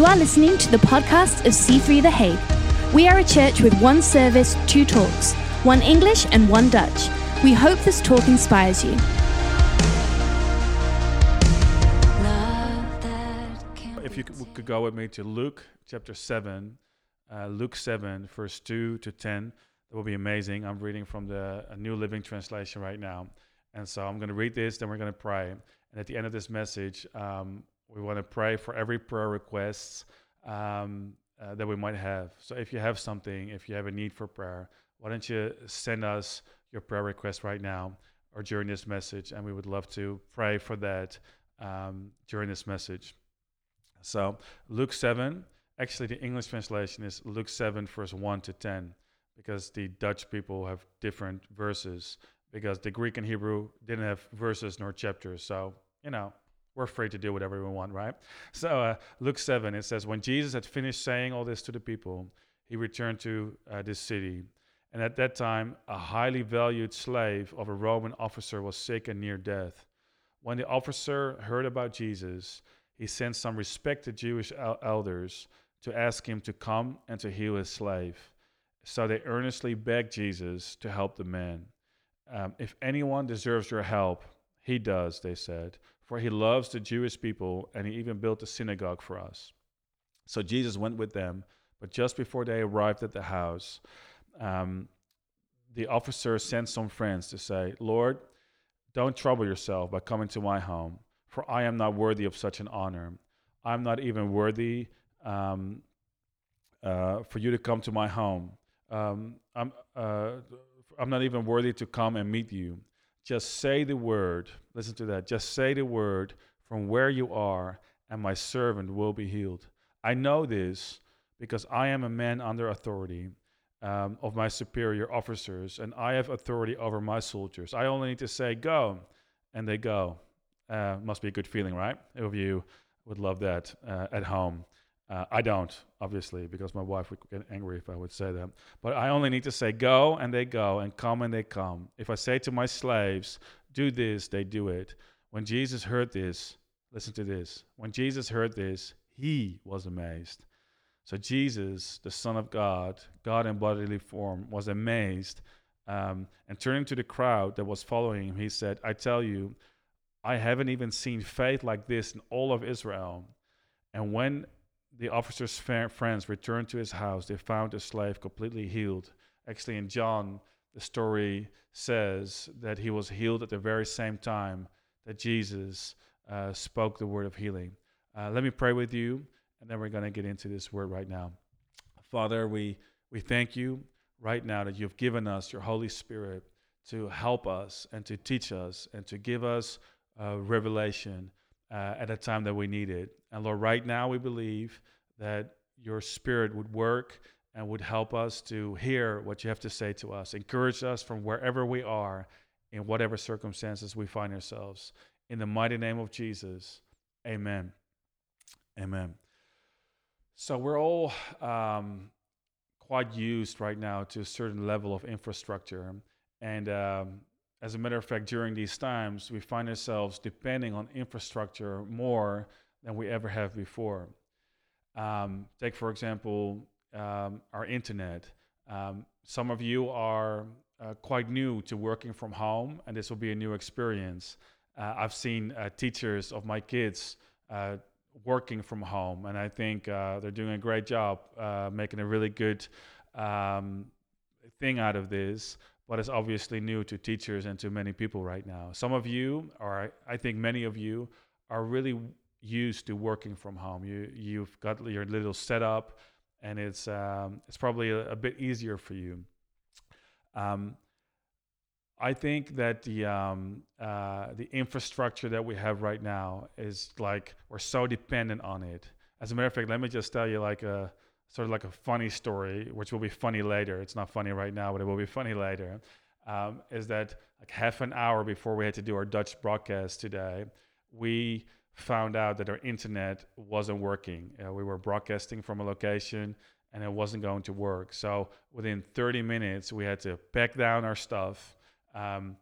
You are listening to the podcast of C3 The Hague. We are a church with one service, two talks, one English and one Dutch. We hope this talk inspires you. If you could go with me to Luke chapter 7, uh, Luke 7, verse 2 to 10, that will be amazing. I'm reading from the New Living Translation right now. And so I'm going to read this, then we're going to pray. And at the end of this message, um, we want to pray for every prayer request um, uh, that we might have. So if you have something, if you have a need for prayer, why don't you send us your prayer request right now or during this message? And we would love to pray for that um, during this message. So Luke 7, actually, the English translation is Luke 7, verse 1 to 10, because the Dutch people have different verses, because the Greek and Hebrew didn't have verses nor chapters. So, you know, we're free to do whatever we want, right? So, uh, Luke 7, it says, When Jesus had finished saying all this to the people, he returned to uh, this city. And at that time, a highly valued slave of a Roman officer was sick and near death. When the officer heard about Jesus, he sent some respected Jewish elders to ask him to come and to heal his slave. So they earnestly begged Jesus to help the man. Um, if anyone deserves your help, he does, they said, for he loves the Jewish people and he even built a synagogue for us. So Jesus went with them, but just before they arrived at the house, um, the officer sent some friends to say, Lord, don't trouble yourself by coming to my home, for I am not worthy of such an honor. I'm not even worthy um, uh, for you to come to my home. Um, I'm, uh, I'm not even worthy to come and meet you. Just say the word. Listen to that. Just say the word from where you are, and my servant will be healed. I know this because I am a man under authority um, of my superior officers, and I have authority over my soldiers. I only need to say, go, and they go. Uh, must be a good feeling, right? Of you would love that uh, at home. Uh, I don't, obviously, because my wife would get angry if I would say that. But I only need to say, go, and they go, and come, and they come. If I say to my slaves, do this, they do it. When Jesus heard this, listen to this. When Jesus heard this, he was amazed. So Jesus, the Son of God, God in bodily form, was amazed. Um, and turning to the crowd that was following him, he said, I tell you, I haven't even seen faith like this in all of Israel. And when the officer's friends returned to his house, they found the slave completely healed. Actually, in John, the story says that he was healed at the very same time that Jesus uh, spoke the word of healing. Uh, let me pray with you, and then we're going to get into this word right now. Father, we, we thank you right now that you've given us your Holy Spirit to help us and to teach us and to give us uh, revelation uh, at a time that we need it. And Lord, right now we believe that your spirit would work and would help us to hear what you have to say to us. Encourage us from wherever we are, in whatever circumstances we find ourselves. In the mighty name of Jesus, amen. Amen. So we're all um, quite used right now to a certain level of infrastructure. And um, as a matter of fact, during these times, we find ourselves depending on infrastructure more than we ever have before. Um, take, for example, um, our internet. Um, some of you are uh, quite new to working from home, and this will be a new experience. Uh, I've seen uh, teachers of my kids uh, working from home, and I think uh, they're doing a great job uh, making a really good um, thing out of this but it's obviously new to teachers and to many people right now. Some of you, or I think many of you, are really used to working from home. You you've got your little setup, and it's um, it's probably a, a, bit easier for you. Um, I think that the um, uh, the infrastructure that we have right now is like we're so dependent on it. As a matter of fact, let me just tell you like a sort of like a funny story, which will be funny later. It's not funny right now, but it will be funny later. Um, is that like half an hour before we had to do our Dutch broadcast today, we found out that our internet wasn't working. Uh, we were broadcasting from a location and it wasn't going to work. So within 30 minutes, we had to pack down our stuff, um,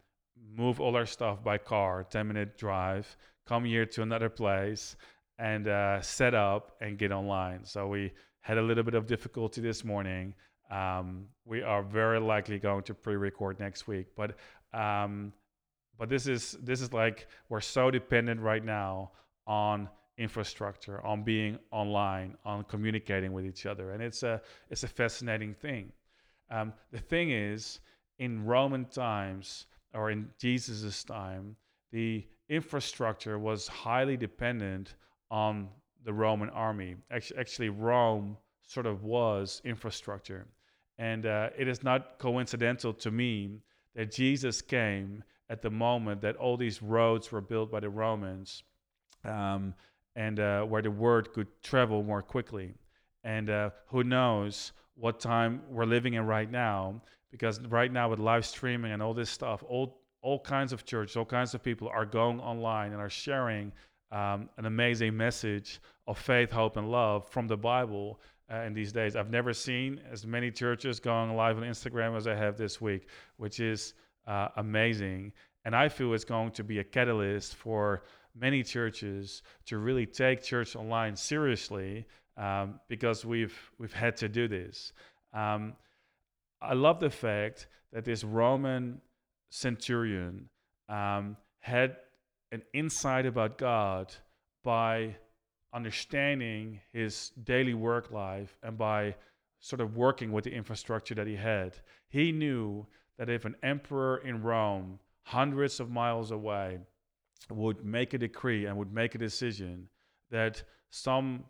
move all our stuff by car, 10 minute drive, come here to another place, and uh, set up and get online. So we had a little bit of difficulty this morning. Um, we are very likely going to pre-record next week, but um, but this is this is like we're so dependent right now on infrastructure, on being online, on communicating with each other, and it's a it's a fascinating thing. Um, the thing is, in Roman times or in Jesus's time, the infrastructure was highly dependent on the Roman army. Actually, Rome sort of was infrastructure. And uh, it is not coincidental to me that Jesus came at the moment that all these roads were built by the Romans um, and uh, where the word could travel more quickly. And uh, who knows what time we're living in right now, because right now with live streaming and all this stuff, all, all kinds of churches, all kinds of people are going online and are sharing um, an amazing message of faith, hope, and love from the Bible uh, in these days. I've never seen as many churches going live on Instagram as I have this week, which is uh, amazing. And I feel it's going to be a catalyst for many churches to really take church online seriously um, because we've we've had to do this. Um, I love the fact that this Roman centurion um, had an insight about God by understanding his daily work life and by sort of working with the infrastructure that he had. He knew that if an emperor in Rome, hundreds of miles away, would make a decree and would make a decision that some,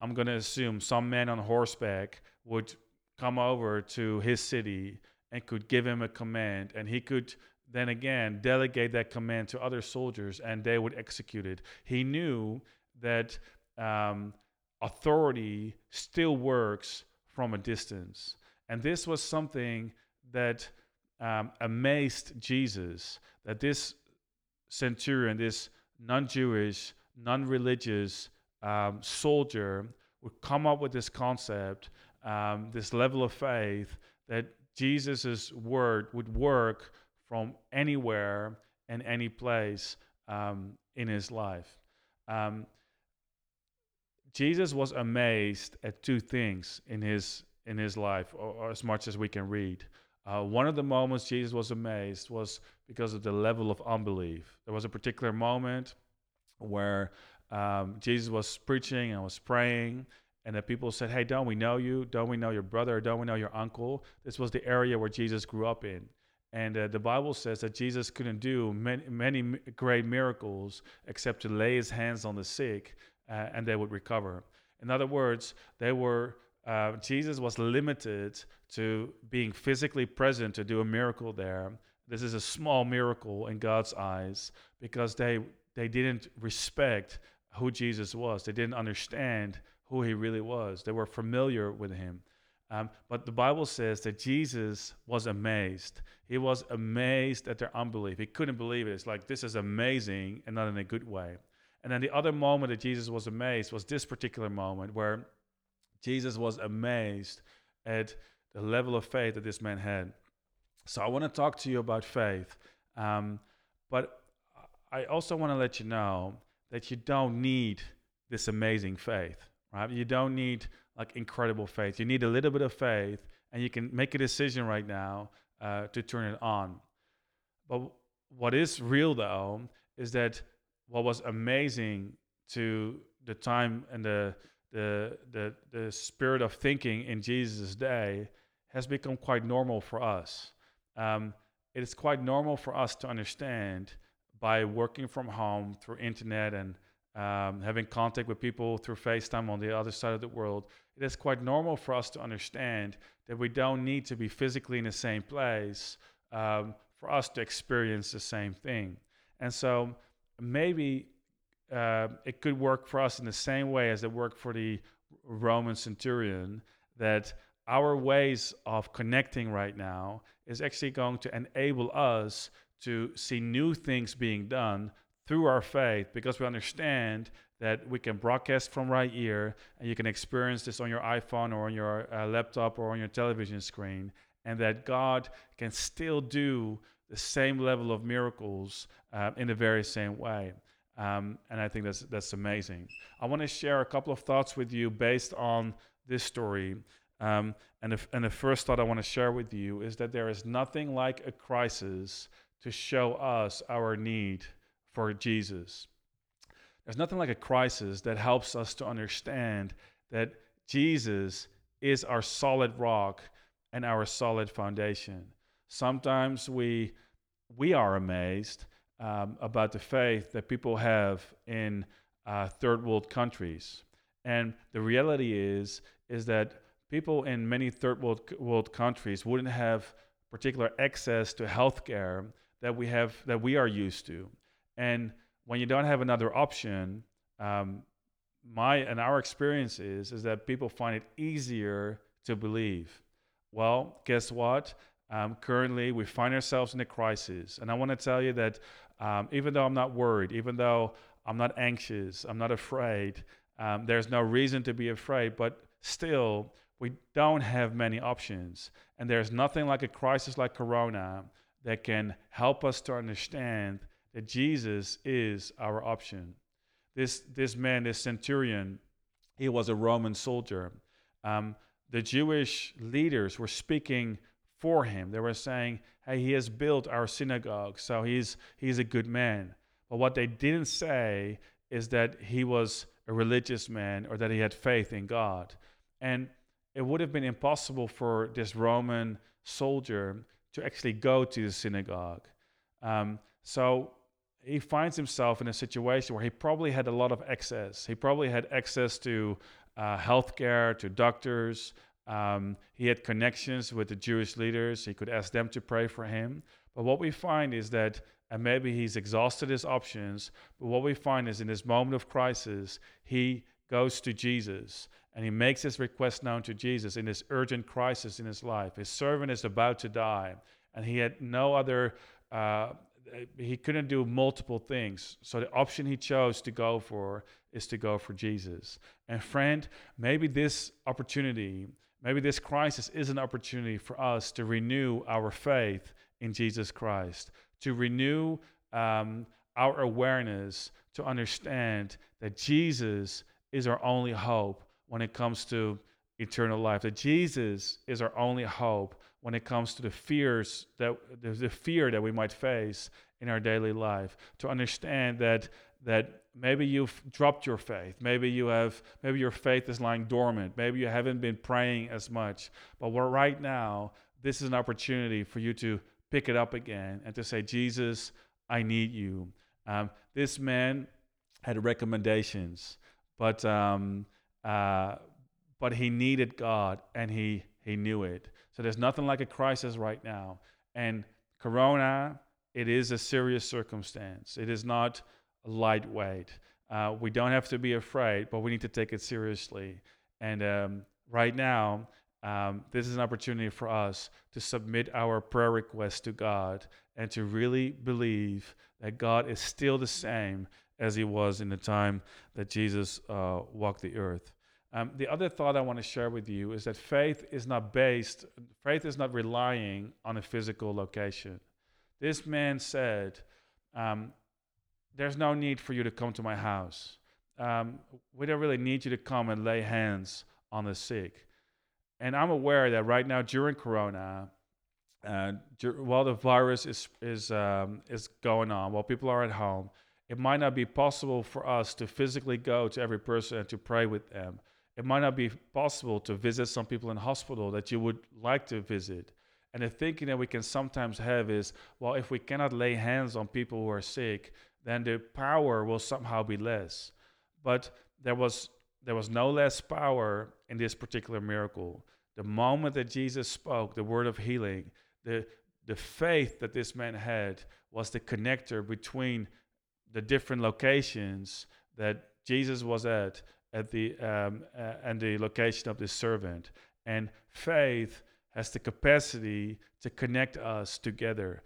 I'm going to assume, some man on horseback would come over to his city and could give him a command and he could then again delegate that command to other soldiers and they would execute it. He knew that um, authority still works from a distance. And this was something that um, amazed Jesus that this centurion, this non Jewish, non religious um, soldier, would come up with this concept, um, this level of faith that Jesus' word would work from anywhere and any place um, in his life. Um, Jesus was amazed at two things in his in his life, or, or as much as we can read. Uh, one of the moments Jesus was amazed was because of the level of unbelief. There was a particular moment where um, Jesus was preaching and was praying, and the people said, "Hey, don't we know you? Don't we know your brother? Don't we know your uncle?" This was the area where Jesus grew up in. And uh, the Bible says that Jesus couldn't do many, many great miracles except to lay his hands on the sick uh, and they would recover. In other words, they were uh, Jesus was limited to being physically present to do a miracle there. This is a small miracle in God's eyes because they they didn't respect who Jesus was. They didn't understand who he really was. They were familiar with him. Um, but the Bible says that Jesus was amazed. He was amazed at their unbelief. He couldn't believe it. It's like, this is amazing and not in a good way. And then the other moment that Jesus was amazed was this particular moment where Jesus was amazed at the level of faith that this man had. So I want to talk to you about faith. Um, but I also want to let you know that you don't need this amazing faith, right? You don't need like incredible faith. You need a little bit of faith, and you can make a decision right now uh, to turn it on. But what is real though is that what was amazing to the time and the the the, the spirit of thinking in Jesus' day has become quite normal for us. Um, it is quite normal for us to understand by working from home through internet and um, having contact with people through FaceTime on the other side of the world, it is quite normal for us to understand that we don't need to be physically in the same place um, for us to experience the same thing. And so maybe uh, it could work for us in the same way as it worked for the Roman centurion, that our ways of connecting right now is actually going to enable us to see new things being done through our faith because we understand that we can broadcast from right here and you can experience this on your iPhone or on your uh, laptop or on your television screen, and that God can still do the same level of miracles uh, in the very same way. Um, and I think that's that's amazing. I want to share a couple of thoughts with you based on this story. Um, and, and the first thought I want to share with you is that there is nothing like a crisis to show us our need for Jesus. There's nothing like a crisis that helps us to understand that Jesus is our solid rock and our solid foundation. Sometimes we we are amazed um, about the faith that people have in uh, third world countries, and the reality is is that people in many third world, world countries wouldn't have particular access to healthcare that we have that we are used to, and when you don't have another option, um, my and our experience is is that people find it easier to believe. Well, guess what? Um, currently, we find ourselves in a crisis, and I want to tell you that um, even though I'm not worried, even though I'm not anxious, I'm not afraid. Um, there's no reason to be afraid, but still, we don't have many options, and there's nothing like a crisis like Corona that can help us to understand that Jesus is our option. This, this man, this centurion, he was a Roman soldier. Um, the Jewish leaders were speaking for him. They were saying, hey, he has built our synagogue, so he's, he's a good man. But what they didn't say is that he was a religious man or that he had faith in God. And it would have been impossible for this Roman soldier to actually go to the synagogue. Um, so he finds himself in a situation where he probably had a lot of access. He probably had access to uh, healthcare, to doctors. Um, he had connections with the Jewish leaders. He could ask them to pray for him. But what we find is that, and maybe he's exhausted his options, but what we find is in this moment of crisis, he goes to Jesus and he makes his request known to Jesus in this urgent crisis in his life. His servant is about to die, and he had no other. Uh, he couldn't do multiple things. So the option he chose to go for is to go for Jesus. And friend, maybe this opportunity, maybe this crisis is an opportunity for us to renew our faith in Jesus Christ, to renew um, our awareness, to understand that Jesus is our only hope when it comes to eternal life, that Jesus is our only hope when it comes to the fears that the fear that we might face in our daily life. To understand that that maybe you've dropped your faith. Maybe you have maybe your faith is lying dormant. Maybe you haven't been praying as much. But right now this is an opportunity for you to pick it up again and to say jesus i need you. Um, this man had recommendations but um, uh, but he needed god and he he knew it so there's nothing like a crisis right now. And Corona, it is a serious circumstance. It is not lightweight. Uh, we don't have to be afraid, but we need to take it seriously. And um, right now, um, this is an opportunity for us to submit our prayer requests to God and to really believe that God is still the same as He was in the time that Jesus uh, walked the earth. Um, the other thought I want to share with you is that faith is not based, faith is not relying on a physical location. This man said, um, There's no need for you to come to my house. Um, we don't really need you to come and lay hands on the sick. And I'm aware that right now during Corona, uh, while the virus is is um, is going on, while people are at home, it might not be possible for us to physically go to every person and to pray with them it might not be possible to visit some people in hospital that you would like to visit. And the thinking that we can sometimes have is, well, if we cannot lay hands on people who are sick, then the power will somehow be less. But there was there was no less power in this particular miracle. The moment that Jesus spoke the word of healing, the the faith that this man had was the connector between the different locations that Jesus was at at the um, uh, and the location of this servant. And faith has the capacity to connect us together.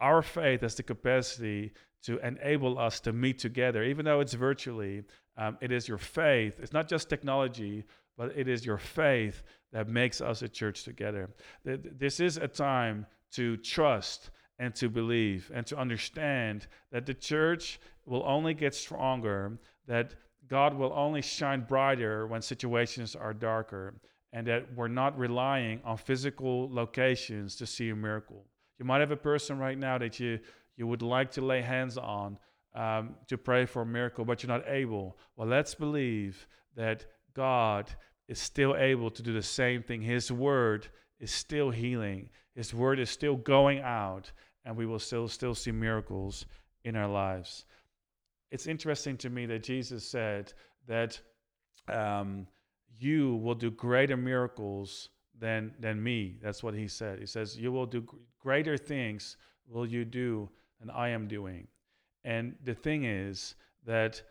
Our faith has the capacity to enable us to meet together, even though it's virtually. Um, it is your faith. It's not just technology, but it is your faith that makes us a church together. This is a time to trust and to believe and to understand that the church will only get stronger, that God will only shine brighter when situations are darker, and that we're not relying on physical locations to see a miracle. You might have a person right now that you, you would like to lay hands on um, to pray for a miracle, but you're not able. Well, let's believe that God is still able to do the same thing. His word is still healing, His word is still going out, and we will still, still see miracles in our lives. It's interesting to me that Jesus said that um, you will do greater miracles than, than me. That's what he said. He says, You will do greater things, will you do than I am doing. And the thing is that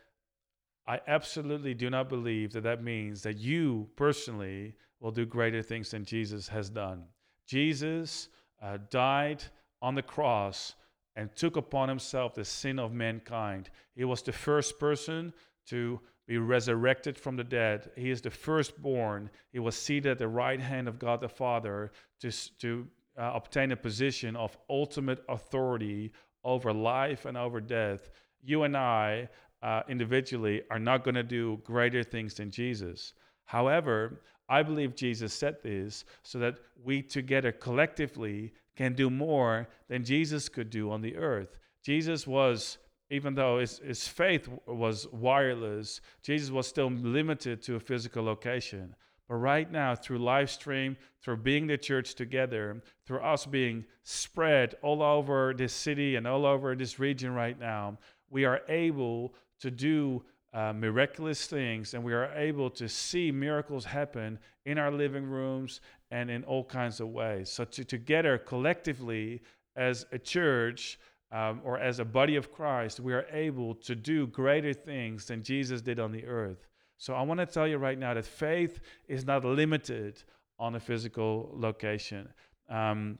I absolutely do not believe that that means that you personally will do greater things than Jesus has done. Jesus uh, died on the cross and took upon himself the sin of mankind. He was the first person to be resurrected from the dead. He is the firstborn. He was seated at the right hand of God the Father to, to uh, obtain a position of ultimate authority over life and over death. You and I, uh, individually, are not going to do greater things than Jesus. However, I believe Jesus said this so that we together collectively can do more than Jesus could do on the earth. Jesus was, even though his, his faith was wireless, Jesus was still limited to a physical location. But right now, through live stream, through being the church together, through us being spread all over this city and all over this region right now, we are able to do uh, miraculous things and we are able to see miracles happen in our living rooms and in all kinds of ways. So, to, together, collectively, as a church um, or as a body of Christ, we are able to do greater things than Jesus did on the earth. So, I want to tell you right now that faith is not limited on a physical location. Um,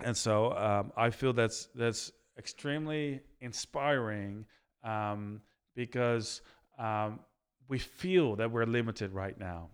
and so, um, I feel that's, that's extremely inspiring um, because um, we feel that we're limited right now.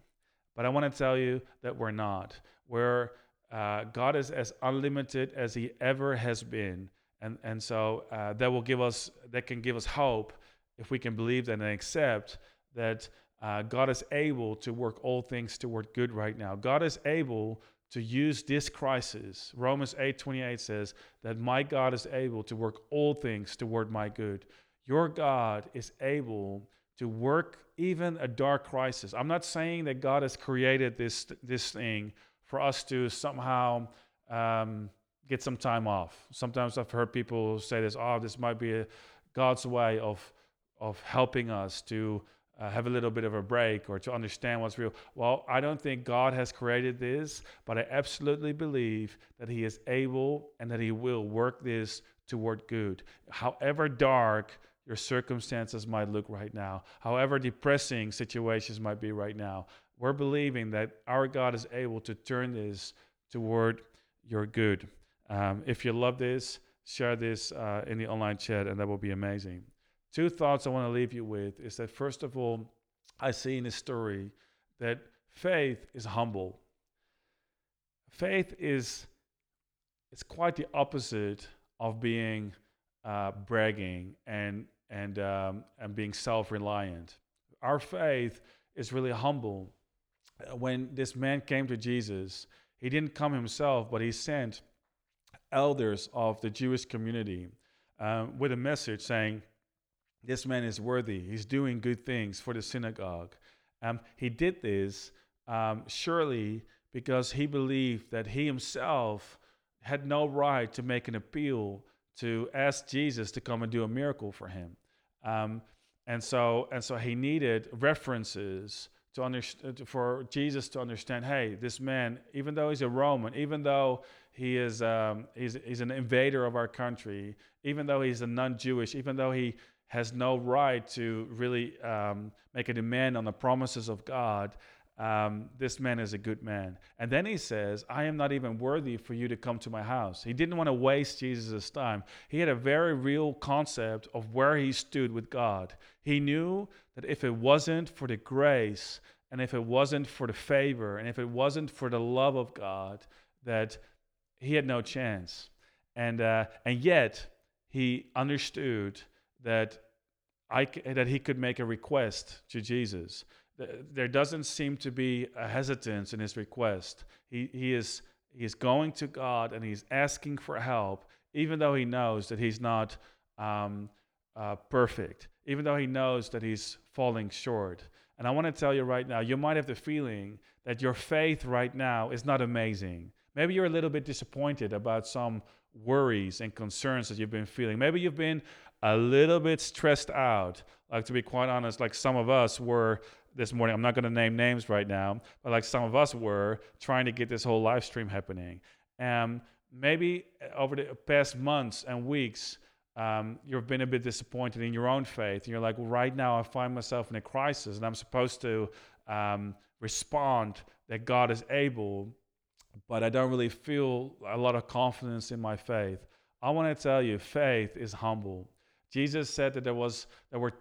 But I want to tell you that we're not. We're, uh, God is as unlimited as He ever has been. And, and so uh, that will give us, that can give us hope if we can believe that and accept that uh, God is able to work all things toward good right now. God is able to use this crisis. Romans 8:28 says that my God is able to work all things toward my good. Your God is able to work even a dark crisis. I'm not saying that God has created this this thing for us to somehow um, get some time off. Sometimes I've heard people say this, "Oh, this might be a, God's way of of helping us to uh, have a little bit of a break or to understand what's real." Well, I don't think God has created this, but I absolutely believe that He is able and that He will work this toward good, however dark your circumstances might look right now, however depressing situations might be right now. We're believing that our God is able to turn this toward your good. Um, if you love this, share this uh, in the online chat, and that will be amazing. Two thoughts I want to leave you with is that, first of all, I see in this story that faith is humble. Faith is it's quite the opposite of being uh, bragging and and, um, and being self reliant. Our faith is really humble. When this man came to Jesus, he didn't come himself, but he sent elders of the Jewish community um, with a message saying, This man is worthy. He's doing good things for the synagogue. Um, he did this um, surely because he believed that he himself had no right to make an appeal to ask Jesus to come and do a miracle for him. Um, and so and so he needed references to understand for Jesus to understand. Hey, this man, even though he's a Roman, even though he is um, he's, he's an invader of our country, even though he's a non-Jewish, even though he has no right to really um, make a demand on the promises of God um, this man is a good man. And then he says, I am not even worthy for you to come to my house. He didn't want to waste Jesus' time. He had a very real concept of where he stood with God. He knew that if it wasn't for the grace, and if it wasn't for the favor, and if it wasn't for the love of God, that he had no chance. And, uh, and yet, he understood that, I, that he could make a request to Jesus. There doesn't seem to be a hesitance in his request. He, he, is, he is going to God and he's asking for help, even though he knows that he's not um, uh, perfect, even though he knows that he's falling short. And I want to tell you right now, you might have the feeling that your faith right now is not amazing. Maybe you're a little bit disappointed about some worries and concerns that you've been feeling. Maybe you've been a little bit stressed out. Like, to be quite honest, like some of us were this morning. I'm not going to name names right now, but like some of us were trying to get this whole live stream happening. And maybe over the past months and weeks, um, you've been a bit disappointed in your own faith. And you're like, well, right now I find myself in a crisis and I'm supposed to um, respond that God is able, but I don't really feel a lot of confidence in my faith. I want to tell you, faith is humble. Jesus said that there was there were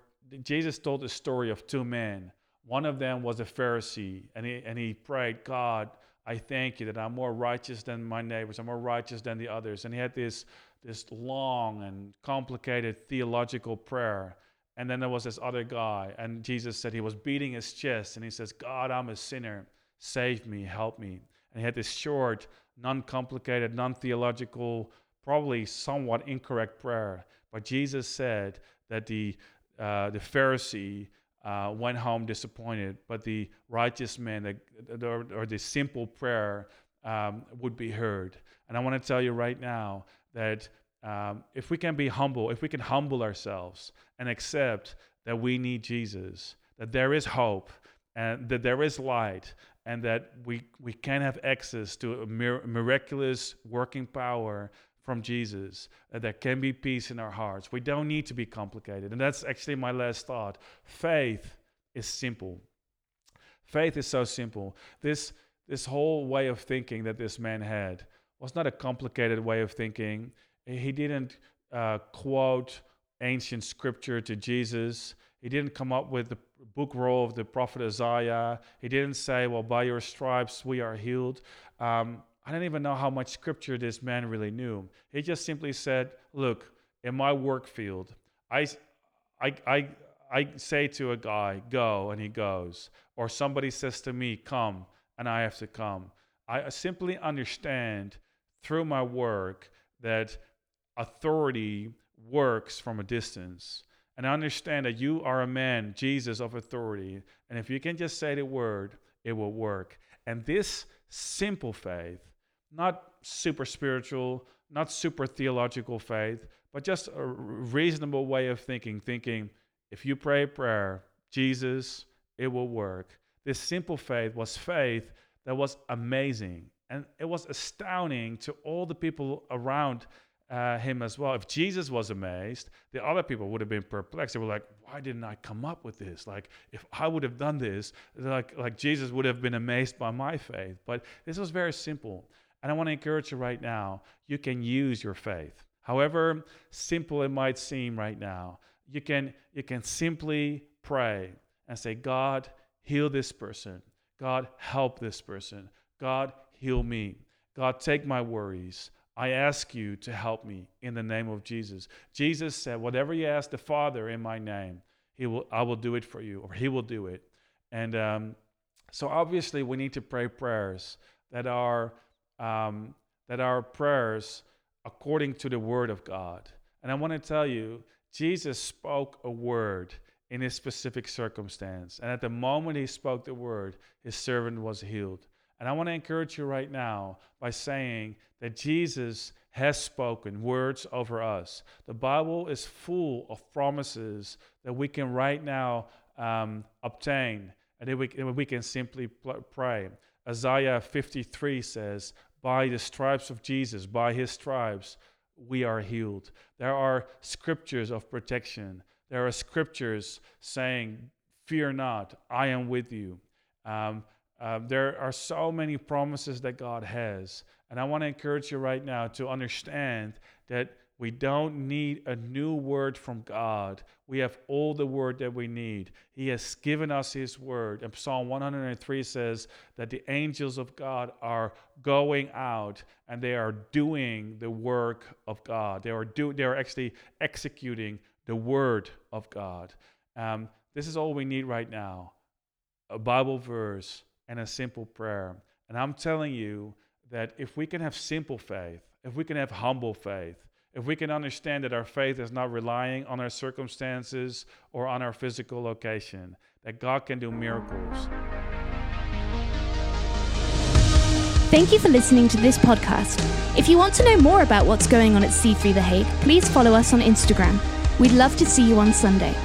Jesus told the story of two men. One of them was a Pharisee, and he and he prayed, God, I thank you that I'm more righteous than my neighbors, I'm more righteous than the others. And he had this this long and complicated theological prayer. And then there was this other guy, and Jesus said he was beating his chest, and he says, God, I'm a sinner. Save me, help me. And he had this short, non complicated, non theological, probably somewhat incorrect prayer. But Jesus said that the, uh, the Pharisee uh, went home disappointed, but the righteous man, the, the, or the simple prayer, um, would be heard. And I want to tell you right now that um, if we can be humble, if we can humble ourselves and accept that we need Jesus, that there is hope and that there is light, and that we, we can have access to a mir- miraculous working power from Jesus, that there can be peace in our hearts. We don't need to be complicated. And that's actually my last thought. Faith is simple. Faith is so simple. This, this whole way of thinking that this man had was not a complicated way of thinking. He didn't uh, quote ancient scripture to Jesus. He didn't come up with the book roll of the prophet Isaiah. He didn't say, Well, by your stripes we are healed. Um, I don't even know how much scripture this man really knew. He just simply said, Look, in my work field, I, I, I, I say to a guy, Go, and he goes. Or somebody says to me, Come, and I have to come. I simply understand through my work that authority works from a distance. And I understand that you are a man, Jesus, of authority. And if you can just say the word, it will work. And this simple faith, not super spiritual, not super theological faith, but just a reasonable way of thinking, thinking, if you pray a prayer, Jesus, it will work. This simple faith was faith that was amazing. And it was astounding to all the people around uh, him as well. If Jesus was amazed, the other people would have been perplexed. They were like, "Why didn't I come up with this? Like, if I would have done this, like, like Jesus would have been amazed by my faith." But this was very simple, and I want to encourage you right now. You can use your faith, however simple it might seem right now. You can you can simply pray and say, "God, heal this person. God, help this person. God, heal me. God, take my worries." I ask you to help me in the name of Jesus. Jesus said, Whatever you ask the Father in my name, he will, I will do it for you, or He will do it. And um, so obviously, we need to pray prayers that are, um, that our prayers according to the Word of God. And I want to tell you, Jesus spoke a word in his specific circumstance. And at the moment he spoke the word, his servant was healed. And I want to encourage you right now by saying that Jesus has spoken words over us. The Bible is full of promises that we can right now um, obtain and we, we can simply pray. Isaiah 53 says, By the stripes of Jesus, by his stripes, we are healed. There are scriptures of protection. There are scriptures saying, Fear not, I am with you. Um, uh, there are so many promises that God has. And I want to encourage you right now to understand that We don't need a new word from God. We have all the word that we need. He has given us His word. And Psalm 103 says that the angels of God are going out and they are doing the work of God. They are, do, they are actually executing the word of God. Um, this is all we need right now a Bible verse and a simple prayer. And I'm telling you that if we can have simple faith, if we can have humble faith, if we can understand that our faith is not relying on our circumstances or on our physical location, that God can do miracles. Thank you for listening to this podcast. If you want to know more about what's going on at C3 The Hague, please follow us on Instagram. We'd love to see you on Sunday.